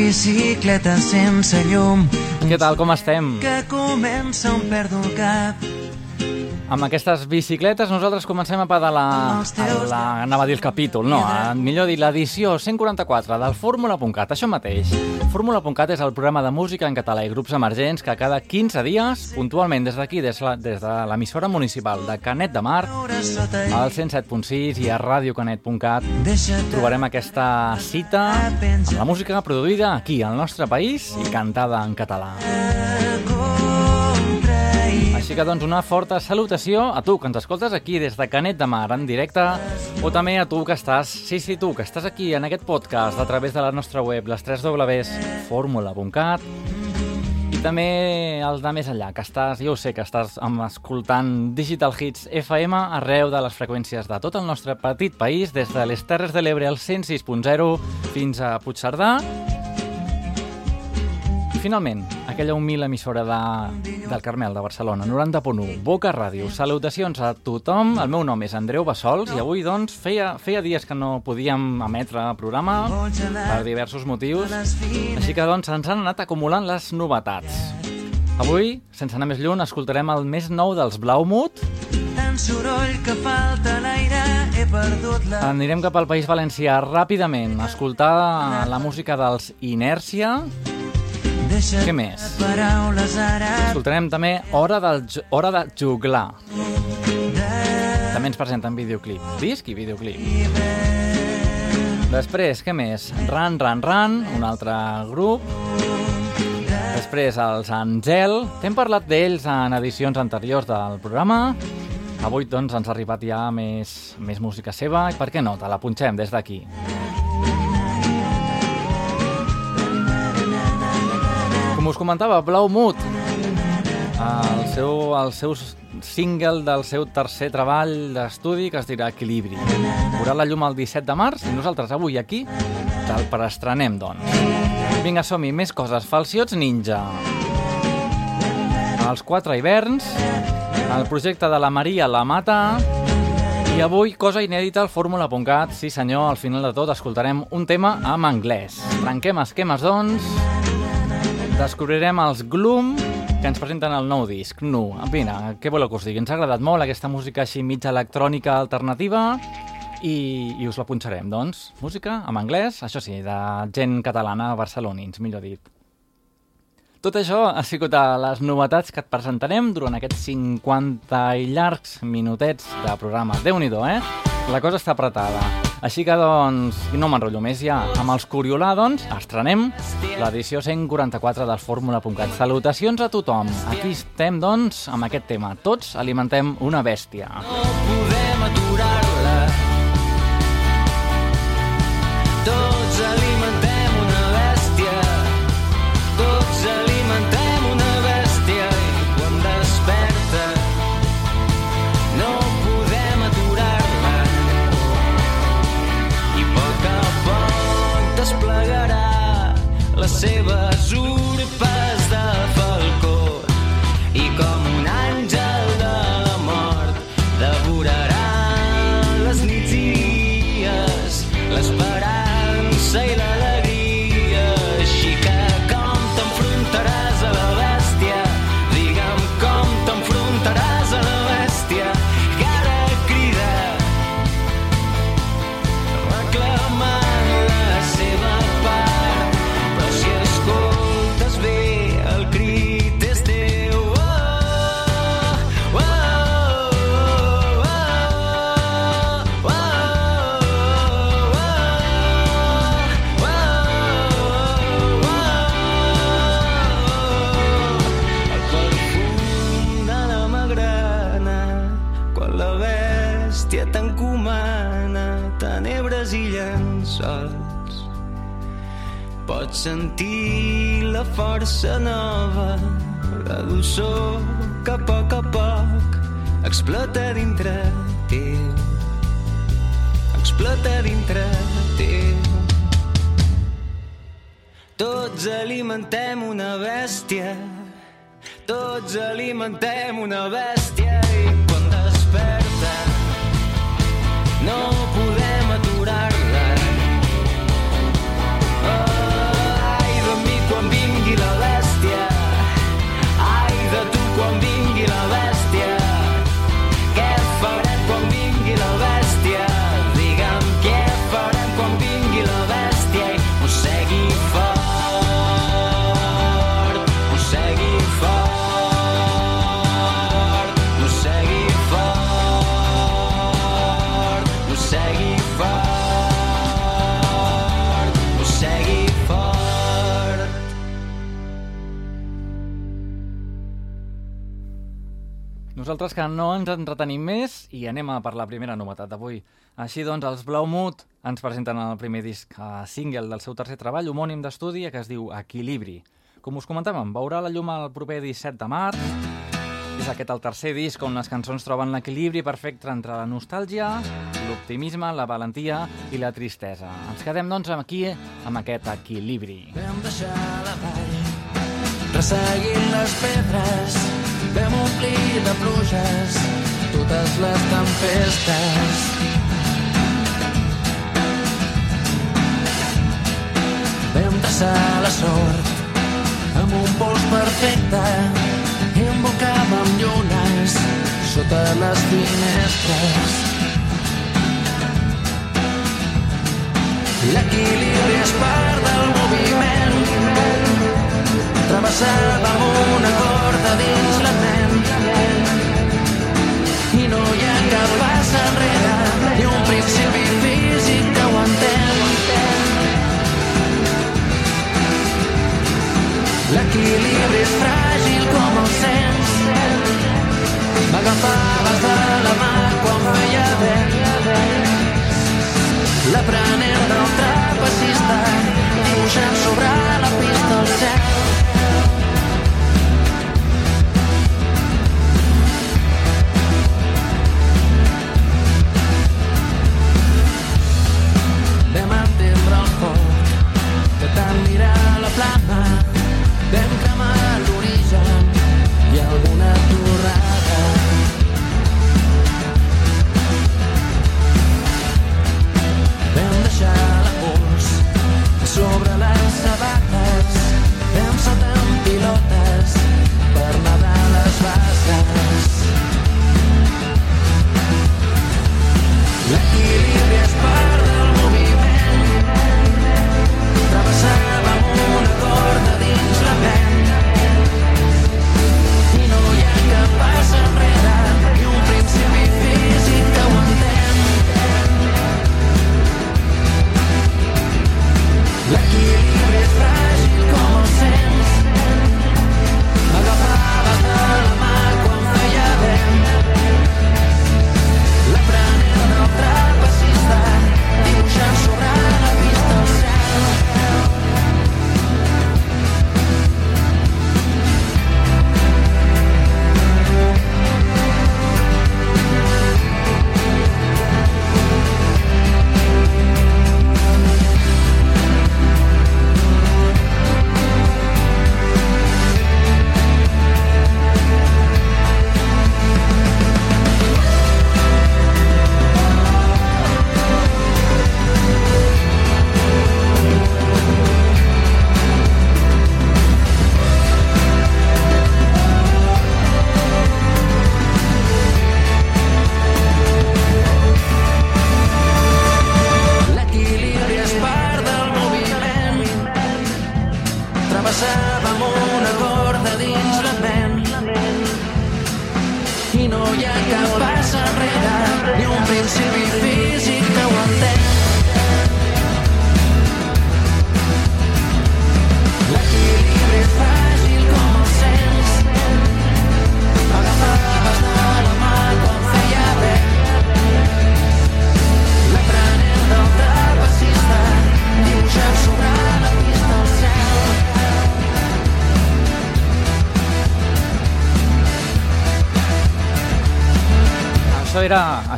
bicicleta sense llum. Què tal, com estem? Que comença on perdo cap. Amb aquestes bicicletes nosaltres comencem a pedalar. A la, anava a dir el capítol, no, a, millor dir l'edició 144 del Fórmula.cat, això mateix. Fórmula.cat és el programa de música en català i grups emergents que cada 15 dies, puntualment des d'aquí, des, la, des de l'emissora municipal de Canet de Mar, al 107.6 i a radiocanet.cat, trobarem aquesta cita amb la música produïda aquí, al nostre país, i cantada en català. Així que doncs una forta salutació a tu que ens escoltes aquí des de Canet de Mar en directe o també a tu que estàs, sí, sí, tu que estàs aquí en aquest podcast a través de la nostra web, les 3 www.formula.cat i també el de més enllà, que estàs, jo sé que estàs escoltant Digital Hits FM arreu de les freqüències de tot el nostre petit país, des de les Terres de l'Ebre al 106.0 fins a Puigcerdà. Finalment, aquella humil emissora de, del Carmel de Barcelona, 90.1, Boca Ràdio. Salutacions a tothom, el meu nom és Andreu Bassols i avui, doncs, feia, feia dies que no podíem emetre programa per diversos motius, així que, doncs, ens han anat acumulant les novetats. Avui, sense anar més lluny, escoltarem el més nou dels Blaumut, Tant soroll que falta l'aire, he perdut la... Anirem cap al País Valencià ràpidament. A escoltar la música dels Inèrcia, Què més? Escoltarem també Hora, del, Hora de juglar. També ens presenten videoclip. Disc i videoclip. Després, què més? Ran, Ran, Ran, un altre grup. Després els Angel. T'hem parlat d'ells en edicions anteriors del programa. Avui, doncs, ens ha arribat ja més, més música seva i per què no? Te la punxem des d'aquí. Us comentava, Blau Mood, el seu, el seu single del seu tercer treball d'estudi que es dirà Equilibri. Veurà la llum el 17 de març i nosaltres avui aquí te'l preestrenem, doncs. Vinga, som-hi, més coses. Falciots Ninja. Els quatre hiverns, el projecte de la Maria la Mata i avui, cosa inèdita al Fórmula.cat. Sí senyor, al final de tot escoltarem un tema en anglès. Trenquem esquemes, doncs, descobrirem els Gloom, que ens presenten el nou disc, Nu. Vine, què voleu que us digui? Ens ha agradat molt aquesta música així mitja electrònica alternativa i, i us la punxarem, doncs. Música en anglès, això sí, de gent catalana, barcelonins, millor dit. Tot això ha sigut a les novetats que et presentarem durant aquests 50 i llargs minutets de programa. déu nhi eh? La cosa està apretada. Així que, doncs, no m'enrotllo més ja, amb els Coriolà, doncs, estrenem l'edició 144 del Fórmula.cat. Salutacions a tothom. Aquí estem, doncs, amb aquest tema. Tots alimentem una bèstia. podem dolçor que a poc a poc explota dintre teu. Explota dintre teu. Tots alimentem una bèstia. Tots alimentem una bèstia Você Nosaltres que no ens entretenim més i anem a per la primera novetat d'avui. Així doncs, els Blaumut ens presenten el primer disc a single del seu tercer treball, homònim d'estudi, que es diu Equilibri. Com us comentàvem, veurà la llum el proper 17 de març. És aquest el tercer disc on les cançons troben l'equilibri perfecte entre la nostàlgia, l'optimisme, la valentia i la tristesa. Ens quedem, doncs, aquí amb aquest equilibri. Vam deixar la vall, resseguint les pedres, vam omplir de pluges totes les tempestes. Vam traçar la sort amb un pols perfecte i embocàvem llunes sota les finestres. L'equilibri és part del moviment Travessàvem una corda dins la ment i no hi ha cap pas enrere ni un principi físic que ho entén. L'equilibri és fràgil com el sens. M'agafaves de la mà quan feia vent. L'aprenent del trapecista dibuixant sobre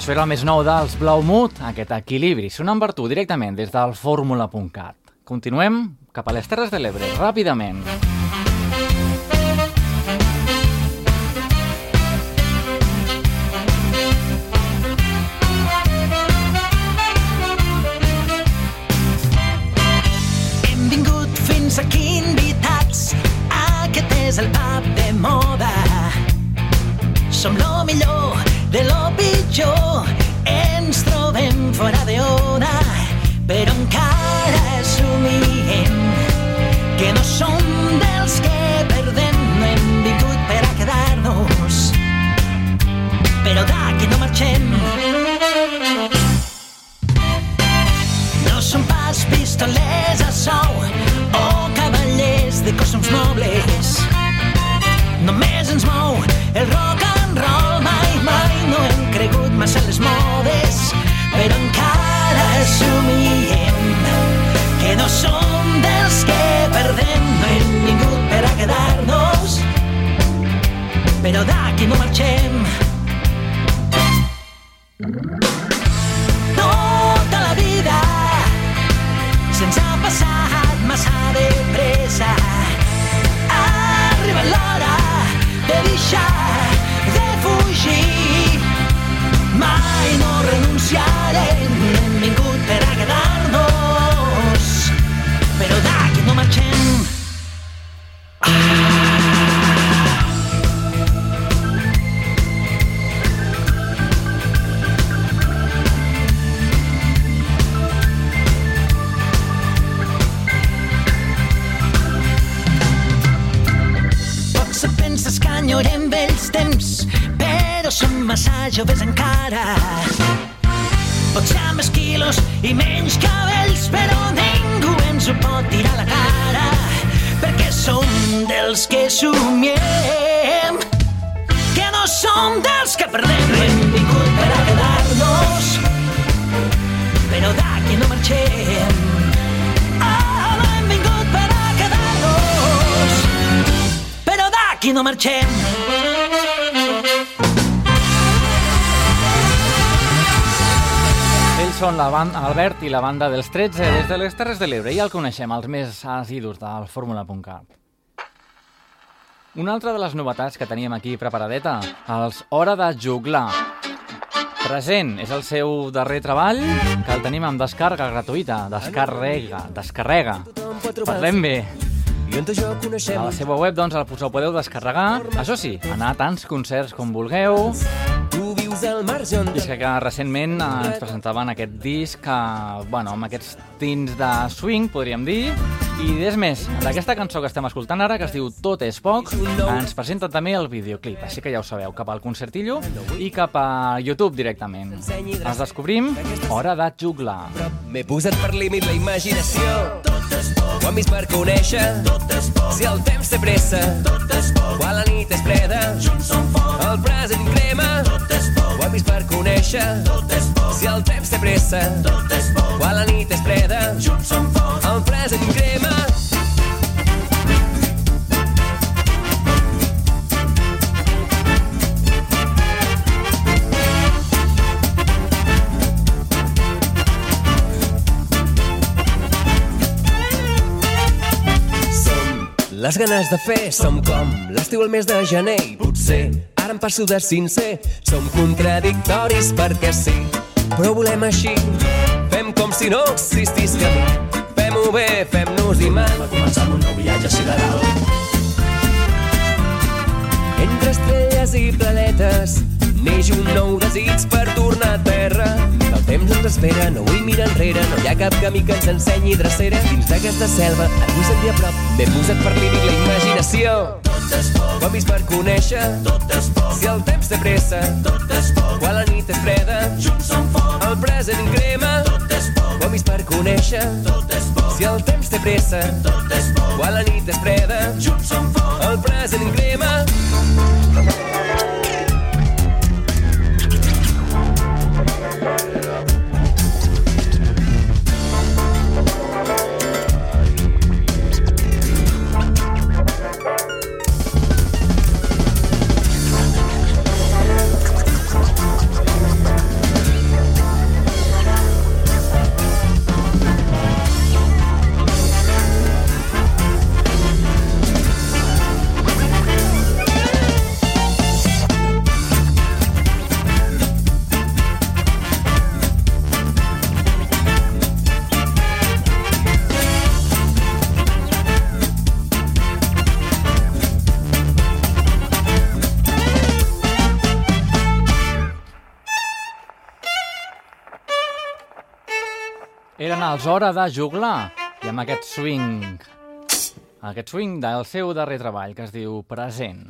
això era el més nou dels Blaumut, aquest equilibri, sonant per tu directament des del fórmula.cat. Continuem cap a les Terres de l'Ebre, ràpidament. Hem jo ens trobem fora de ona, però encara somiem que no som dels que perdem, no hem vingut per a quedar-nos, però d'aquí no marxem. No som pas pistolers a sou o cavallers de cossos nobles, només ens mou el rol modes, però encara assumien que no som dels que perdem, no hem vingut per a quedar-nos, però d'aquí no marxem. Joves encara. Potser amb més quilos i menys cabells, però ningú ens ho pot tirar a la cara, perquè som dels que somiem, que no som dels que perdem. Hem vingut per a quedar-nos, però d'aquí no marxem. Ah, no hem vingut per a quedar-nos, però d'aquí no marxem. Són la banda, Albert i la banda dels 13 des de les Terres de l'Ebre i el coneixem, els més asidus del Fórmula.cat. Una altra de les novetats que teníem aquí preparadeta, els Hora de Juglar. Present és el seu darrer treball, que el tenim amb descarga gratuïta. Descarrega, descarrega. Parlem bé. I on jo coneixem A la seva web, doncs, el podeu descarregar. Això sí, anar a tants concerts com vulgueu. Vius al marge on I és que, que recentment eh, ens presentaven aquest disc que, bueno, amb aquests tints de swing, podríem dir. I és més, d'aquesta cançó que estem escoltant ara, que es diu Tot és poc, ens presenta també el videoclip. Així que ja ho sabeu, cap al concertillo i cap a YouTube directament. Els descobrim, Hora de juglar. M'he posat per límit la imaginació. Ho hem vist per conèixer. Si el temps té pressa, quan la nit és freda, el present crema. Ho hem vist per conèixer. Si el temps té pressa, quan la nit és freda, el present crema. Les ganes de fer, som com l'estiu al mes de gener i potser ara em passo de sincer. Som contradictoris perquè sí, però volem així. Fem com si no existís camí. Fem-ho bé, fem-nos imant. Va començar amb un nou viatge sideral. Entre estrelles i planetes neix un nou desig per tornar a terra. El temps ens espera, no vull mirar enrere, no hi ha cap camí que ens ensenyi drecera. Dins d'aquesta selva et vull sentir a prop, m'he posat per límit la imaginació. Tot és poc. Hem vist per conèixer. Tot és poc. Si el temps té pressa. Tot és poc. Quan la nit és freda. Junts som foc. El present crema. Tot és poc. Hem vist per conèixer. Tot és poc. Si el temps té pressa. Tot és poc. Quan la nit és freda. Junts som foc. El present crema. Eren els Hora de juglar i amb aquest swing, aquest swing del seu darrer treball que es diu Present.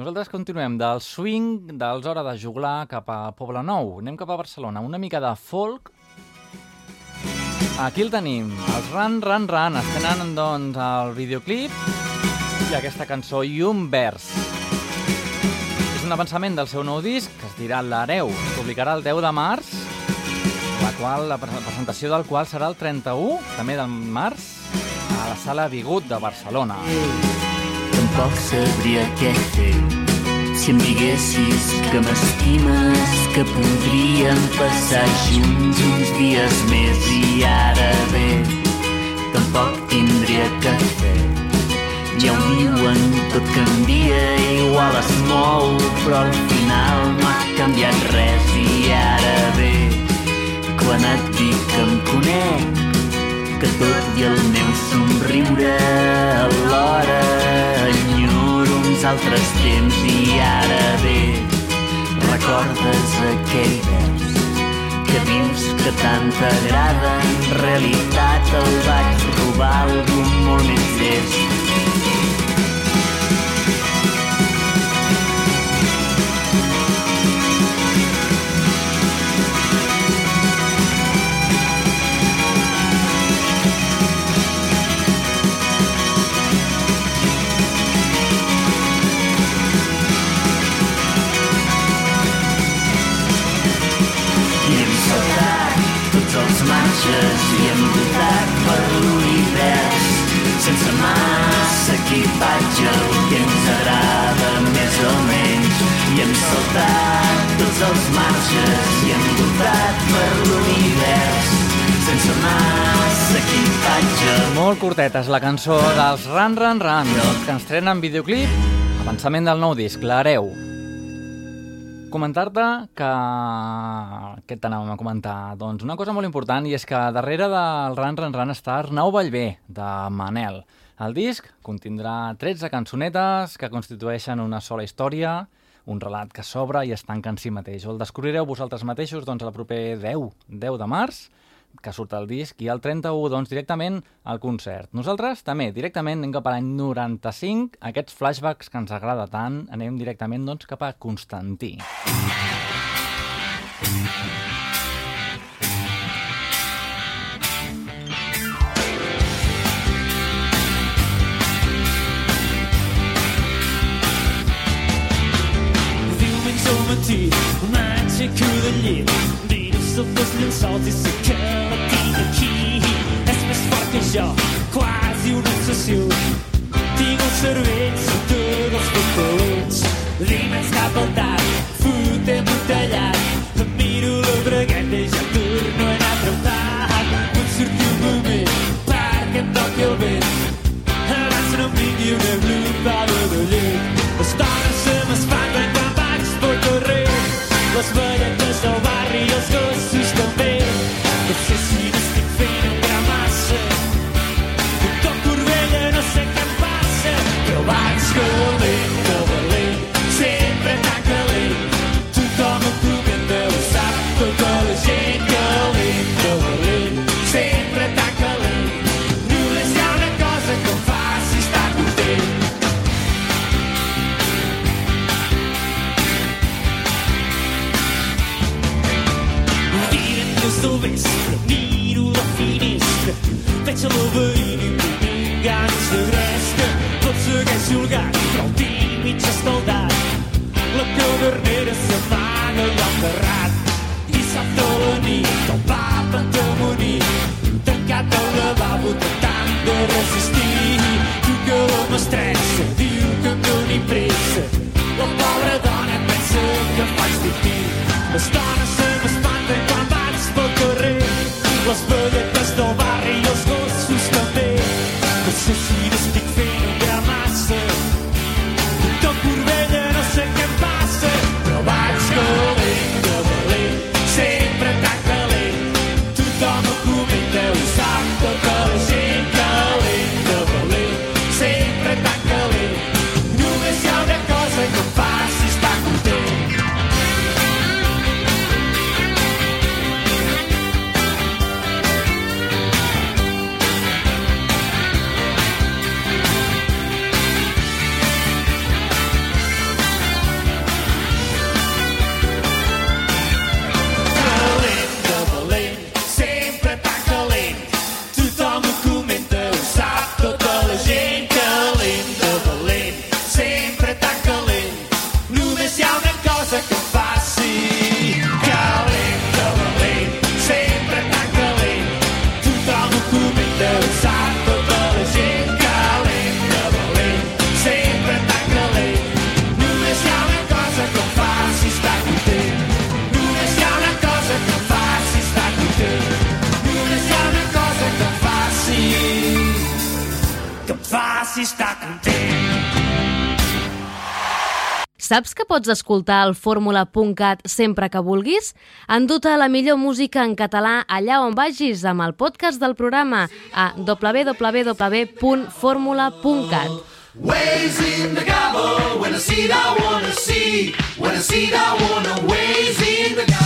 Nosaltres continuem del swing dels Hora de juglar cap a Poble Nou. Anem cap a Barcelona, una mica de folk. Aquí el tenim, els Ran Ran Ran, estrenant doncs el videoclip i aquesta cançó i un vers. És un avançament del seu nou disc que es dirà L'Hereu. Es publicarà el 10 de març la, qual, la pre- presentació del qual serà el 31, també del març, a la sala Bigut de Barcelona. Tampoc sabria què fer si em diguessis que m'estimes, que podríem passar junts uns dies més i ara bé, tampoc tindria que fer. Ja ho diuen, tot canvia, igual es mou, però al final no ha canviat res i ara bé, quan et dic que em conec, que tot i el meu somriure alhora enyoro uns altres temps i ara bé recordes aquell vers que dius que tant t'agrada? En realitat el vaig robar algú molt més llest marxes i envoltat per l'univers. Sense massa equipatge, el que ens agrada més o menys. I hem saltat tots els marxes i envoltat per l'univers. Sense massa equipatge. Molt curteta és la cançó dels Run Run Run, que ens trenen videoclip, avançament del nou disc, l'Hereu. Comentar-te que... Què t'anàvem a comentar? Doncs una cosa molt important i és que darrere del Run Run Run està Arnau Vallvé, de Manel. El disc contindrà 13 cançonetes que constitueixen una sola història, un relat que s'obre i es tanca en si mateix. El descobrireu vosaltres mateixos doncs, el proper 10, 10 de març, que surt el disc, i el 31, doncs, directament al concert. Nosaltres també, directament, anem cap a l'any 95, aquests flashbacks que ens agrada tant, anem directament, doncs, cap a Constantí. Diumenge al matí, m'aixeco del llit, miro sota els llençols i sé que la tinc aquí. És més fort que jo, quasi una obsessió. Tinc el cervell sota dels papelets. Dimarts cap al tard, fotem un tallat. Em miro la bragueta i ja torno a anar trepant. Vull sortir un moment perquè em toqui el vent. Abans no em vingui una glopada de llet. Pots escoltar el fórmula.cat sempre que vulguis? Enduta la millor música en català allà on vagis amb el podcast del programa a www.formula.cat. Ways in the gobble, when I see it, I wanna see. When I see it, I wanna ways in the gobble.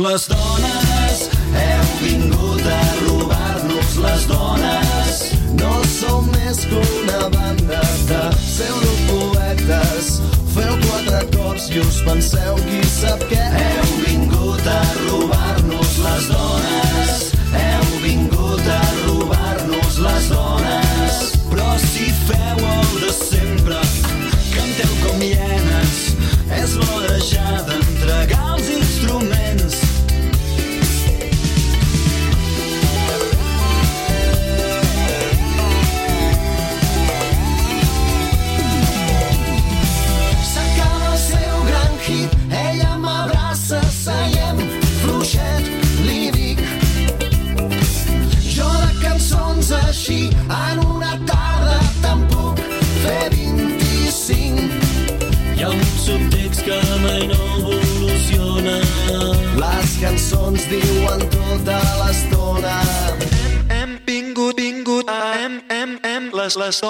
Les dones, heu vingut a robar-nos les dones. No som més que una banda de pseudopoetes. Feu quatre cors i us penseu qui sap què. Heu vingut a robar-nos les dones. Heu vingut a robar-nos les dones. Però si feu el de sempre, canteu com hienes. És l'hora ja d'entregar els instruments. Cançons diuen tota l'estona. Hem vingut, vingut, hem, hem, hem, les, les,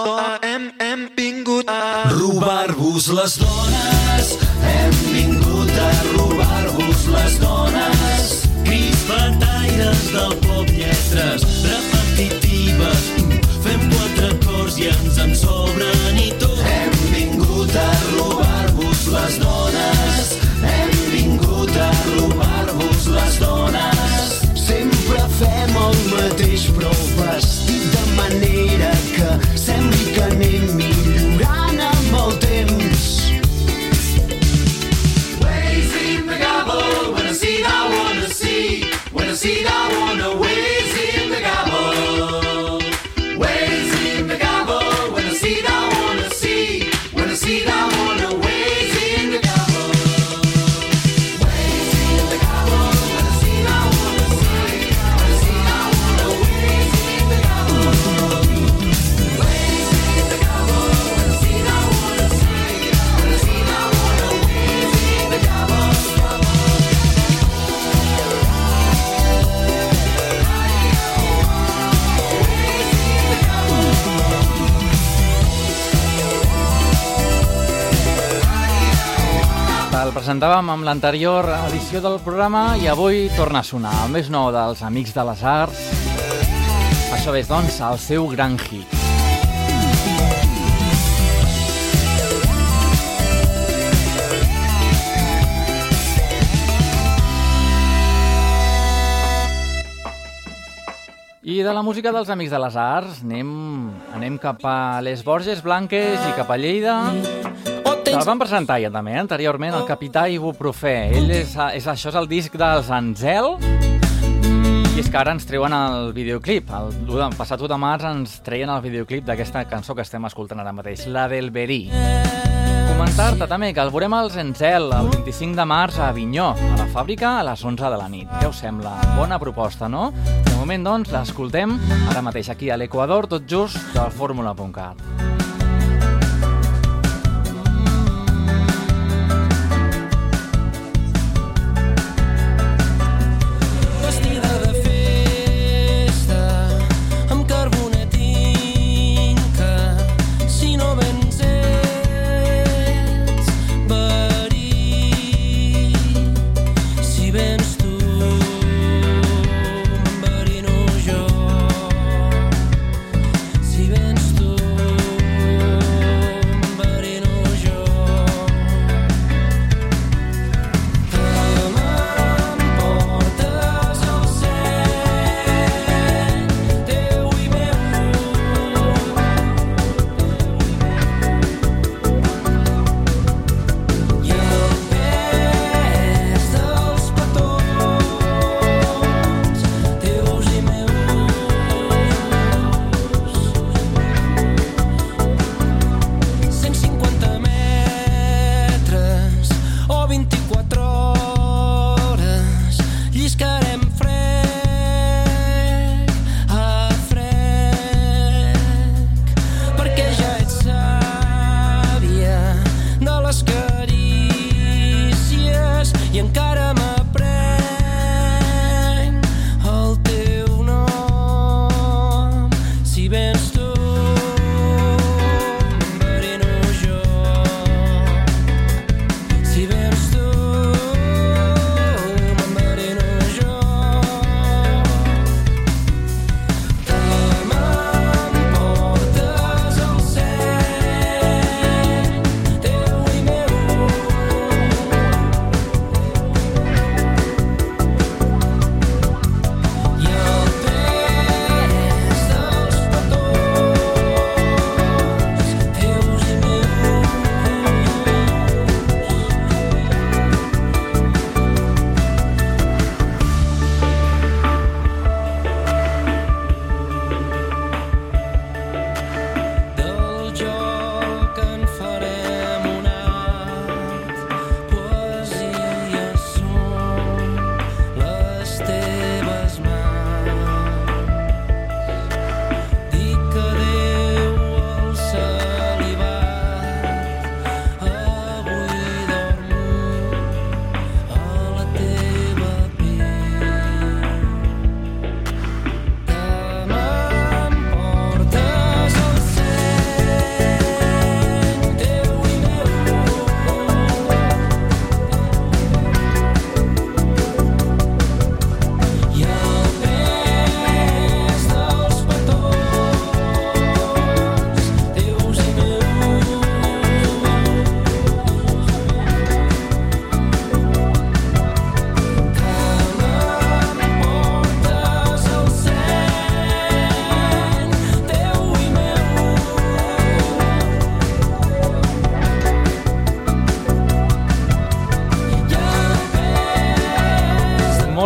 hem, hem vingut a... Robar-vos les dones, hem vingut a robar-vos les dones. Crispataires del pop, lletres repetitives. Fem quatre acords i ens en sobren i tot. Hem vingut a robar-vos les dones, amb l'anterior edició del programa i avui torna a sonar el més nou dels Amics de les Arts. Això és, doncs, el seu gran hit. I de la música dels Amics de les Arts anem, anem cap a les Borges Blanques i cap a Lleida. Te'l van presentar ja també, anteriorment, el capità Ibuprofè. Ell és, és, això és el disc dels Anzel, i és que ara ens treuen el videoclip. El, el passat 1 de març ens treien el videoclip d'aquesta cançó que estem escoltant ara mateix, la del Verí. Comentar-te també que el veurem als Enzel el 25 de març a Avinyó, a la fàbrica a les 11 de la nit. Què us sembla? Bona proposta, no? De moment, doncs, l'escoltem ara mateix aquí a l'Equador, tot just del fórmula.cat.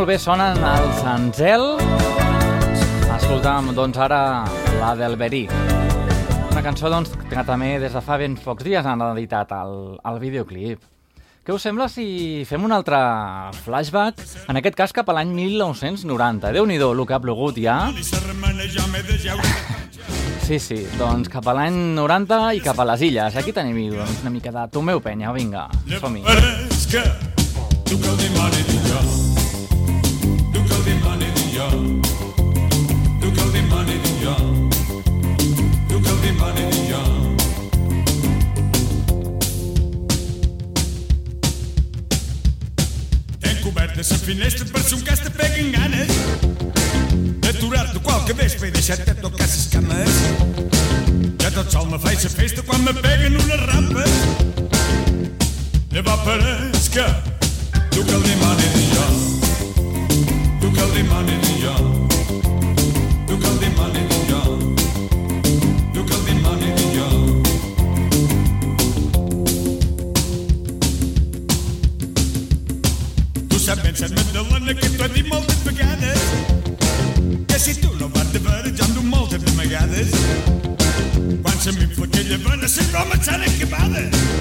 Molt bé sonen els Sanzel. Escolta'm, doncs ara, la del Verí. Una cançó doncs, que també des de fa ben pocs dies han editat el, el videoclip. Què us sembla si fem un altre flashback? En aquest cas cap a l'any 1990. Déu-n'hi-do el que ha plogut ja. Sí, sí, doncs cap a l'any 90 i cap a les illes. Aquí tenim doncs, una mica de Tomeu Penya, vinga, som-hi. Tu que el dimoni millor cobertes a finestra parece um casta pega enganes aturar-te qualquer vespre i deixar-te tocar ses cames ja tot sol me fazes a festa quando me peguen nula rampa llavors pareix que tu que el dimoni de jo tu que el dimoni de jo tu que el dimoni de jo mannelijk kip en die malt het begaan Ja, si tu no vas de veure, ja em du moltes vegades. Quan se m'infla vena.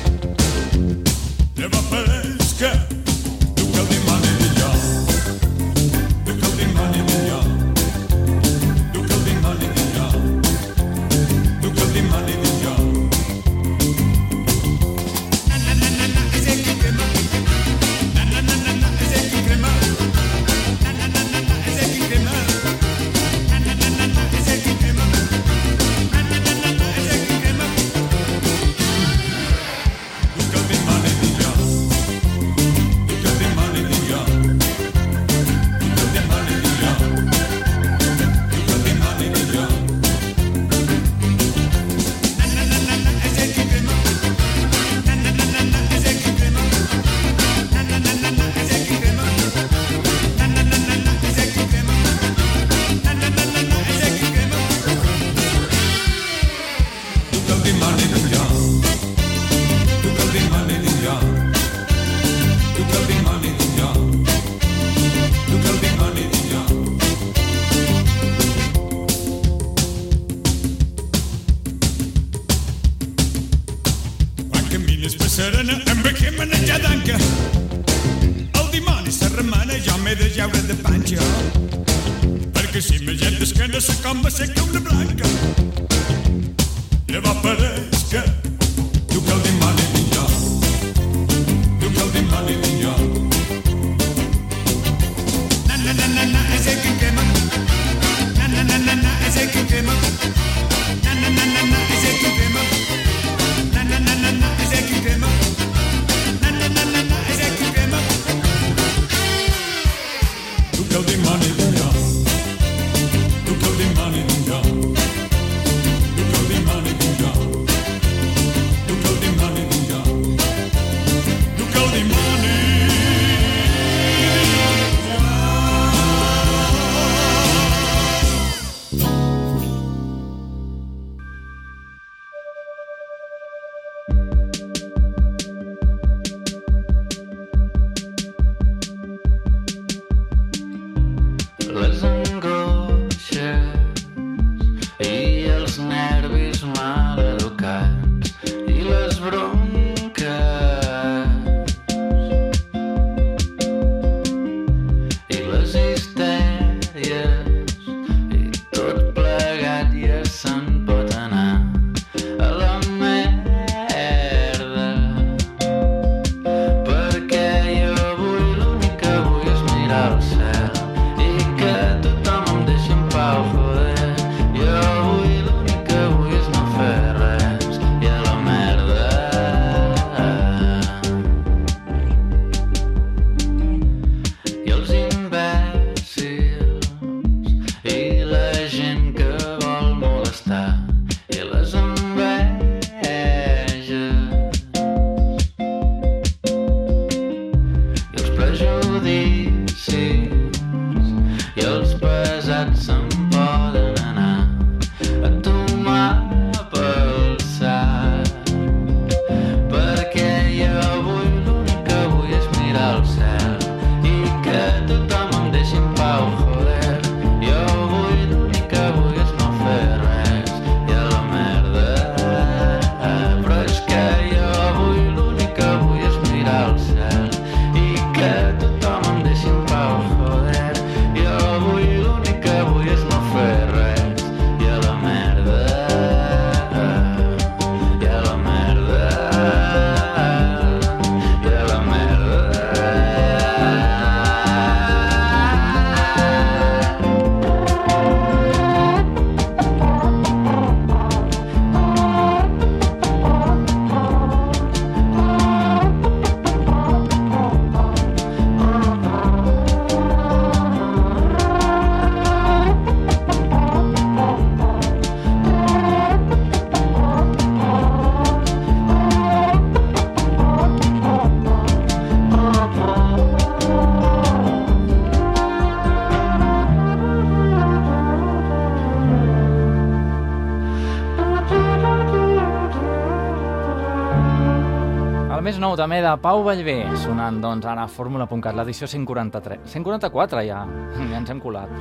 Nou també de Pau Vallvé, sonant doncs ara Fórmula.cat, l'edició 143. 144 ja, ja ens hem colat.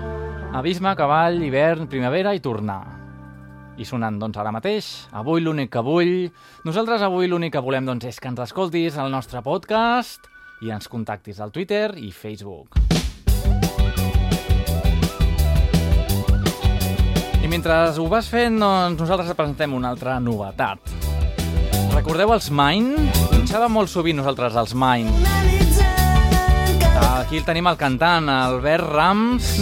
Abisme, cavall, hivern, primavera i tornar. I sonant doncs ara mateix, avui l'únic que vull... Nosaltres avui l'únic que volem doncs és que ens escoltis al nostre podcast i ens contactis al Twitter i Facebook. I mentre ho vas fent, doncs nosaltres et presentem una altra novetat. Recordeu els Mine? Pinxàvem molt sovint nosaltres els Mine. Aquí el tenim el cantant, Albert Rams,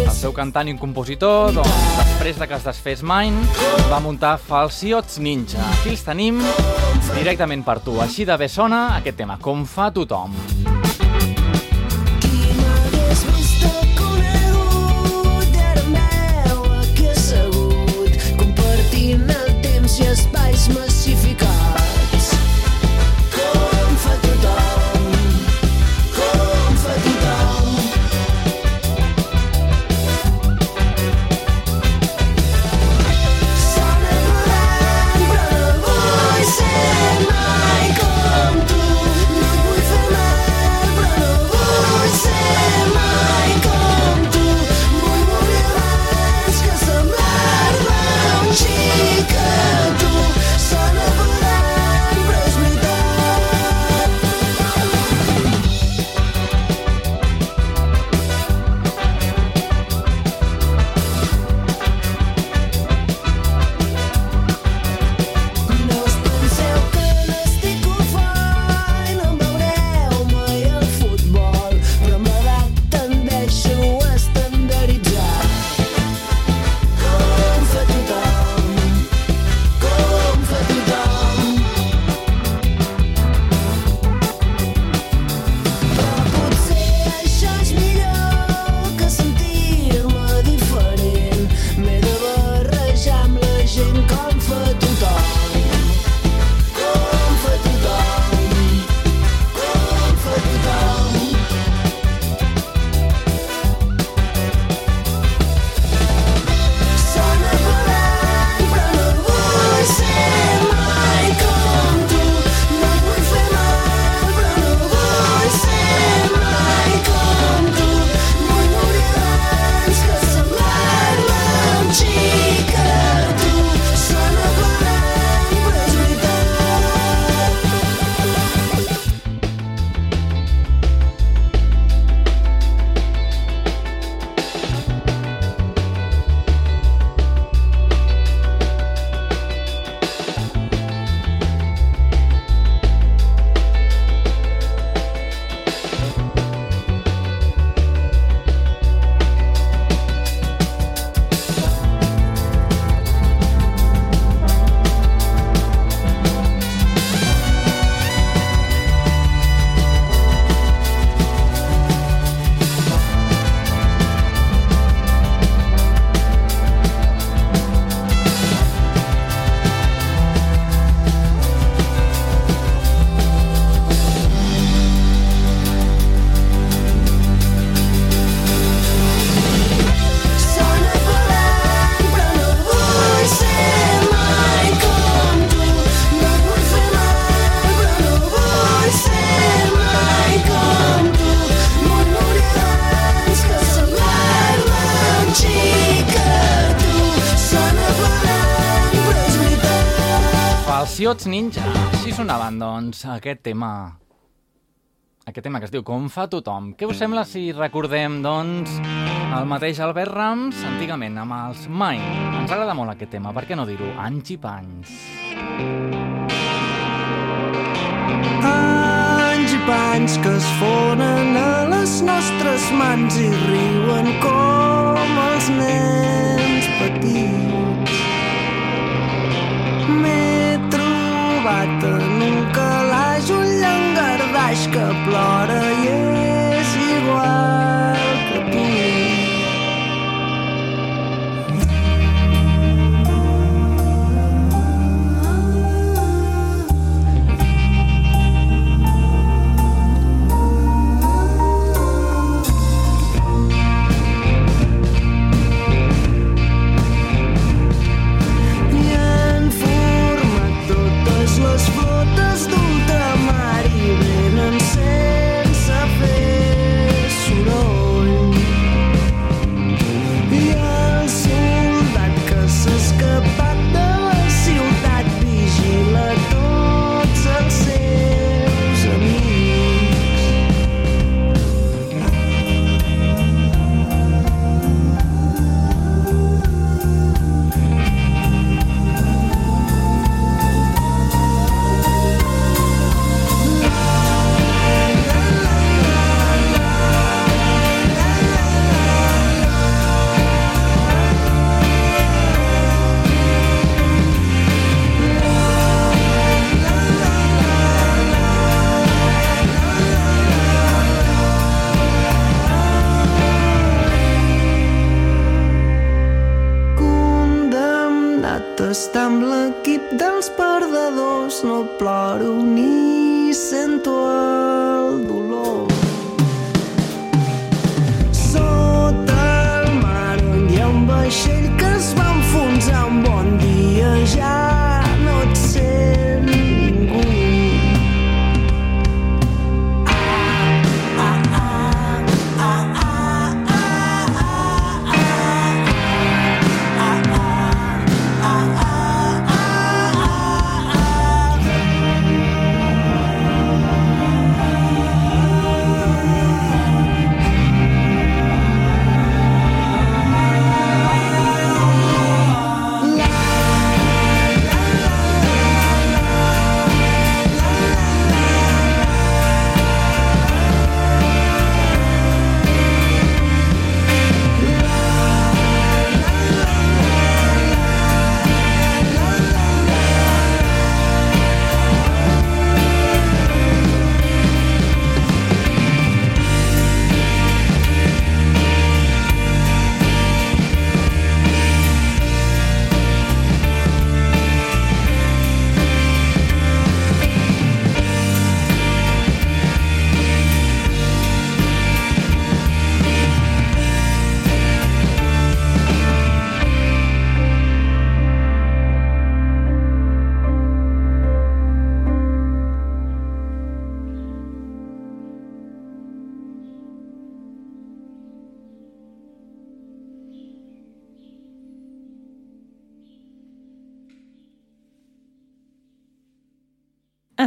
el seu cantant i un compositor, doncs, després de que es desfés Mine, va muntar Falsiots Ninja. Aquí els tenim directament per tu. Així de bé sona aquest tema, com fa tothom. Temps i espais Falsiots Ninja. Així sonaven, doncs, aquest tema. Aquest tema que es diu Com fa tothom. Què us sembla si recordem, doncs, el mateix Albert Rams, antigament, amb els Mine. Ens agrada molt aquest tema, per què no dir-ho? Anys i panys. Anys i panys que es fonen a les nostres mans i riuen com els nens petits. M'he trobat en un calaix un llangardaix que plora i és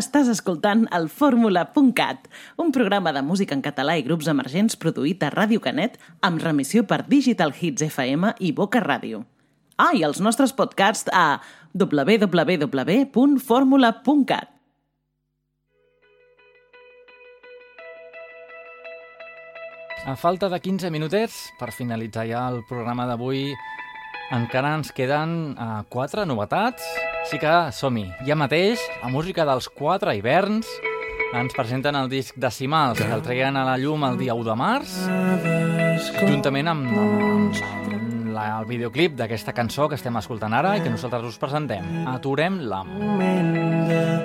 Estàs escoltant el fórmula.cat, un programa de música en català i grups emergents produït a Ràdio Canet amb remissió per Digital Hits FM i Boca Ràdio. Ah, i els nostres podcasts a www.formula.cat. A falta de 15 minutets per finalitzar ja el programa d'avui, encara ens queden uh, quatre novetats. Així que som-hi. Ja mateix, la música dels quatre hiverns ens presenten el disc Decimals, que el treien a la llum el dia 1 de març, juntament amb, amb, amb la, el videoclip d'aquesta cançó que estem escoltant ara i que nosaltres us presentem. Aturem l'am.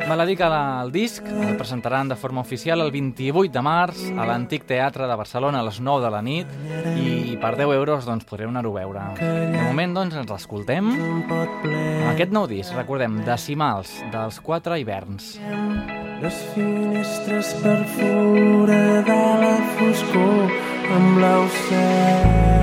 Me la dic al disc, el presentaran de forma oficial el 28 de març a l'Antic Teatre de Barcelona a les 9 de la nit i per 10 euros doncs, podreu anar-ho a veure. De moment doncs, ens l'escoltem. Aquest nou disc, recordem, Decimals, dels quatre hiverns. Les finestres per fora de la foscor amb blau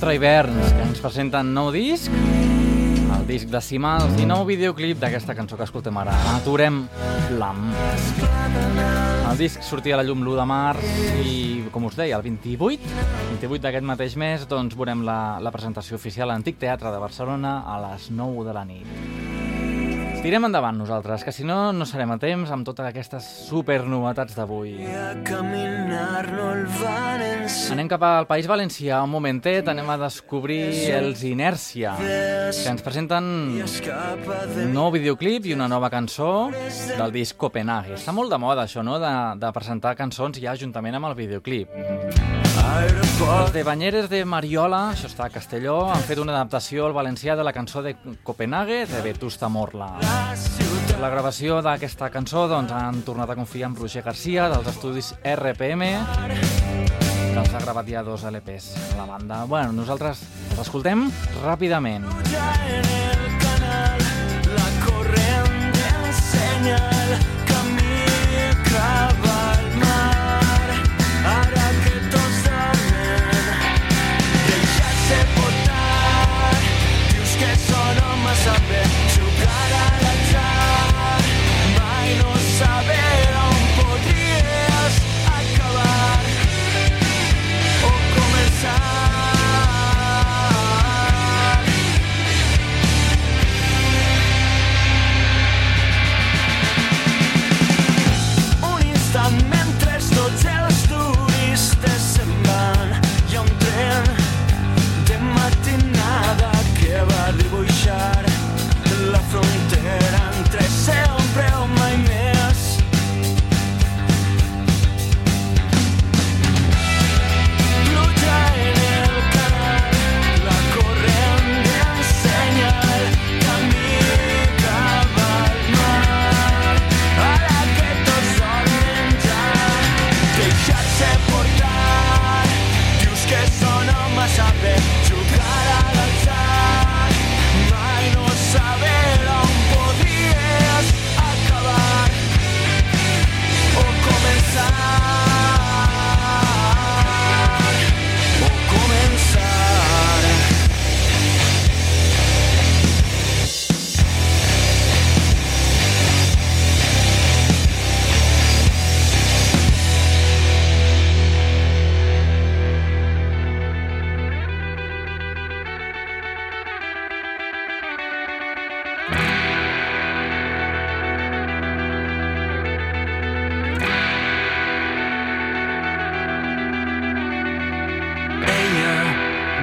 4 hiverns, que ens presenten nou disc, el disc decimals i nou videoclip d'aquesta cançó que escoltem ara. Aturem l'AM. El disc sortia a la llum l'1 de març i, com us deia, el 28, 28 d'aquest mateix mes, doncs veurem la, la presentació oficial a l'Antic Teatre de Barcelona a les 9 de la nit. Tirem endavant nosaltres, que si no, no serem a temps amb totes aquestes super novetats d'avui. Anem cap al País Valencià, un momentet, anem a descobrir els Inèrcia, que ens presenten un nou videoclip i una nova cançó del disc Copenhague. Està molt de moda això, no?, de, de presentar cançons ja juntament amb el videoclip. Els de Banyeres de Mariola, això està a Castelló, han fet una adaptació al valencià de la cançó de Copenhague de Vetusta Morla. La gravació d'aquesta cançó doncs, han tornat a confiar en Roger Garcia dels estudis RPM que els ha gravat ja dos LPs a la banda. Bueno, nosaltres l'escoltem ràpidament. en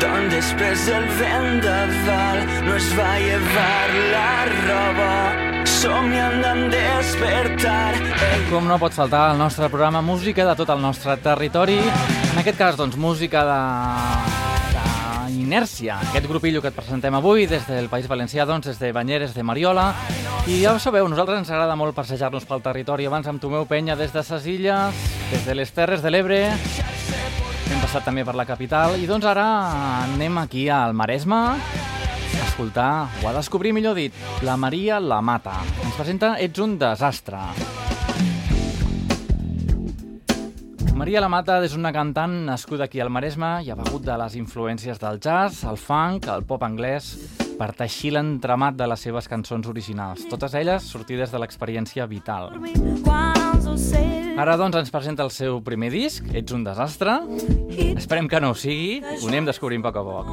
d'on després el vent d'aval no es va llevar la roba, somiant en despertar. Com no pot faltar el nostre programa Música de tot el nostre territori. En aquest cas, doncs, música de, de Inèrcia. Aquest grupillo que et presentem avui des del País Valencià, doncs, des de Banyeres de Mariola. I ja ho sabeu, nosaltres ens agrada molt passejar-nos pel territori. Abans amb Tomeu Penya des de ses illes, des de les Terres de l'Ebre, hem passat també per la capital i doncs ara anem aquí al Maresme a escoltar, o a descobrir millor dit, la Maria la Mata. Ens presenta Ets un desastre. Maria la Mata és una cantant nascuda aquí al Maresme i ha begut de les influències del jazz, el funk, el pop anglès, per teixir l'entramat de les seves cançons originals, totes elles sortides de l'experiència vital. Ara, doncs, ens presenta el seu primer disc, Ets un desastre. Esperem que no ho sigui, ho anem descobrint a poc a poc.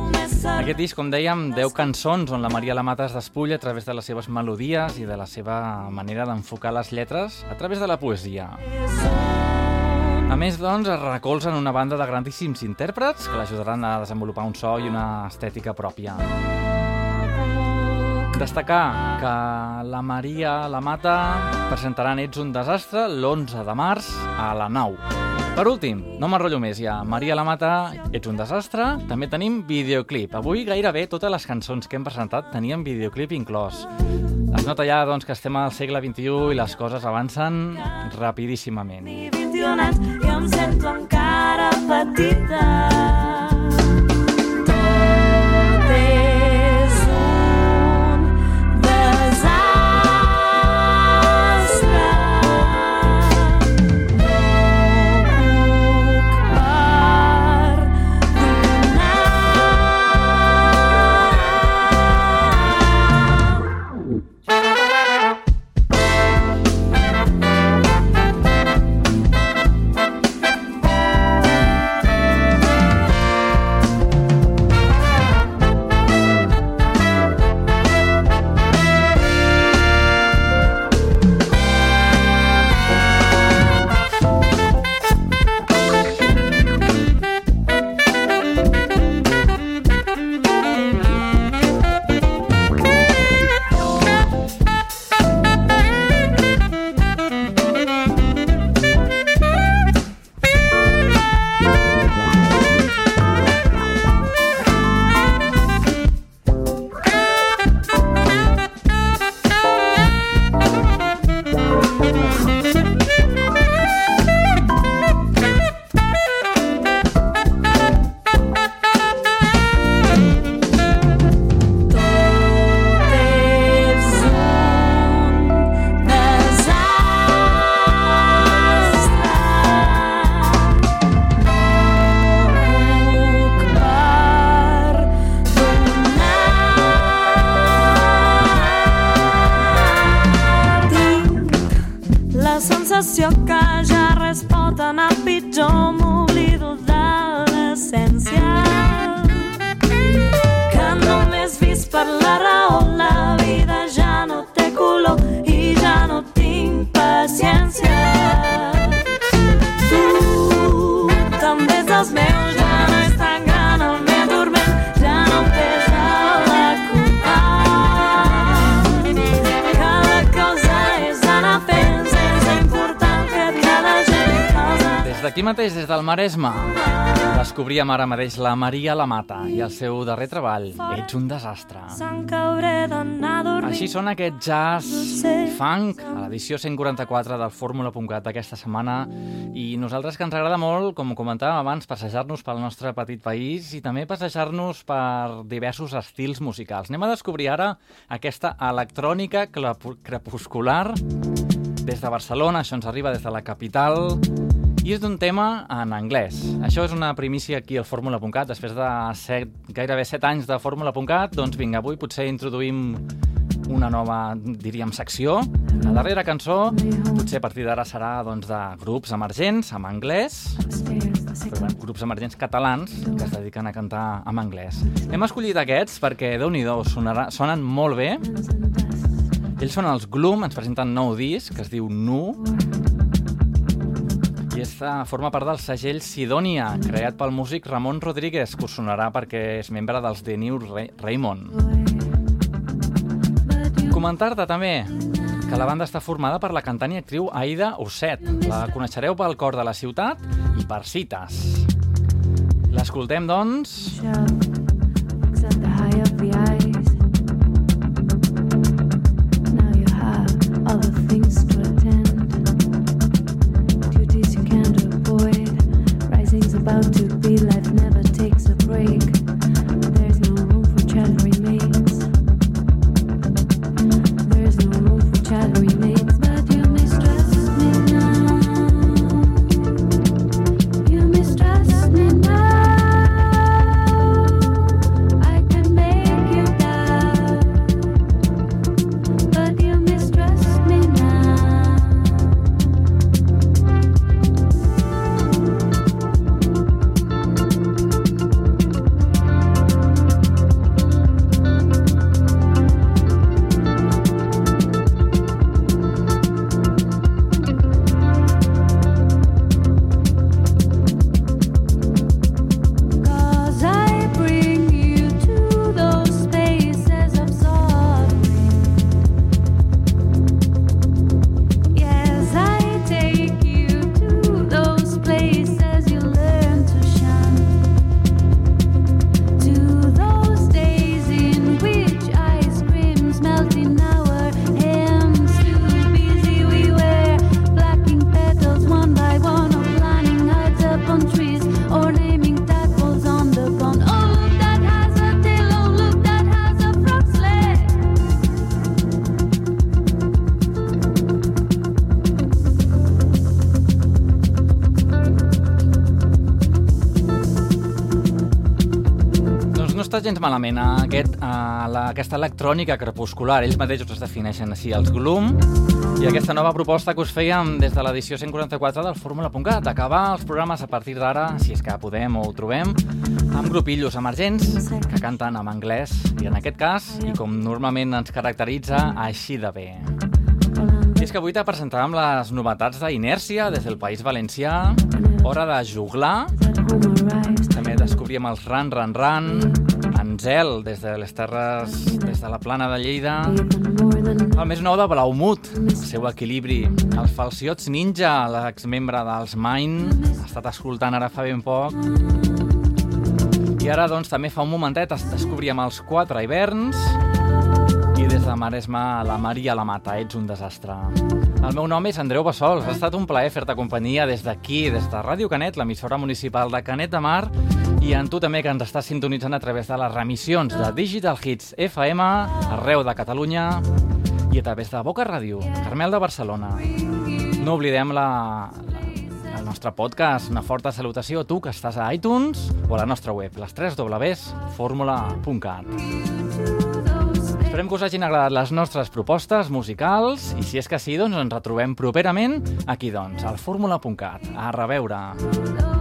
Aquest disc, com dèiem, 10 cançons on la Maria Lamata es despulla a través de les seves melodies i de la seva manera d'enfocar les lletres a través de la poesia. A més, doncs, es recolza en una banda de grandíssims intèrprets que l'ajudaran a desenvolupar un so i una estètica pròpia. Destacar que la Maria la Mata presentaran Ets un desastre l'11 de març a la nau. Per últim, no m'enrotllo més ja, Maria la Mata, Ets un desastre, també tenim videoclip. Avui gairebé totes les cançons que hem presentat tenien videoclip inclòs. Es nota ja doncs, que estem al segle XXI i les coses avancen rapidíssimament. 21 anys i em sento encara petita. Només vist per la raó la d'aquí mateix, des del Maresme, Descobríem ara mateix la Maria la Mata i el seu darrer treball, Ets un desastre. Així sona aquest jazz funk a l'edició 144 del Fórmula.cat d'aquesta setmana i nosaltres que ens agrada molt, com comentàvem abans, passejar-nos pel nostre petit país i també passejar-nos per diversos estils musicals. Anem a descobrir ara aquesta electrònica crepuscular des de Barcelona, això ens arriba des de la capital i és d'un tema en anglès. Això és una primícia aquí al Fórmula.cat. Després de set, gairebé 7 anys de Fórmula.cat, doncs vinga, avui potser introduïm una nova, diríem, secció. La darrera cançó, potser a partir d'ara serà doncs, de grups emergents en anglès, però, grups emergents catalans que es dediquen a cantar en anglès. Hem escollit aquests perquè, déu nhi sonen molt bé. Ells són els Gloom, ens presenten nou disc, que es diu Nu, i esta forma part del segell Sidonia, creat pel músic Ramon Rodríguez, que us sonarà perquè és membre dels The New Ra Raymond. Comentar-te també que la banda està formada per la cantant i actriu Aida Osset. La coneixereu pel cor de la ciutat i per cites. L'escoltem, doncs, Except gens malament eh, aquest, uh, la, aquesta electrònica crepuscular. Ells mateixos es defineixen així, els Gloom, i aquesta nova proposta que us fèiem des de l'edició 144 del Fórmula.cat, acabar els programes a partir d'ara, si és que podem o ho trobem, amb grupillos emergents que canten en anglès, i en aquest cas, i com normalment ens caracteritza, així de bé. I és que avui te presentàvem les novetats d'Inèrcia des del País Valencià, Hora de Juglar, també descobríem els Ran Ran Ran, Anzel des de les terres, des de la plana de Lleida, el més nou de Blaumut, el seu equilibri, els Falciots Ninja, l'exmembre dels Mine, ha estat escoltant ara fa ben poc, i ara doncs també fa un momentet es descobríem els quatre hiverns. I des de Maresme la Maria la Mata, ets un desastre. El meu nom és Andreu Bassols, ha estat un plaer fer-te companyia des d'aquí, des de Ràdio Canet, l'emissora municipal de Canet de Mar, i en tu també que ens estàs sintonitzant a través de les remissions de Digital Hits FM arreu de Catalunya i a través de Boca Ràdio, Carmel de Barcelona. No oblidem la, la, el nostre podcast. Una forta salutació a tu que estàs a iTunes o a la nostra web, les 3 Ws, fórmula.cat. Esperem que us hagin agradat les nostres propostes musicals i si és que sí, doncs ens retrobem properament aquí, doncs, al fórmula.cat. A reveure.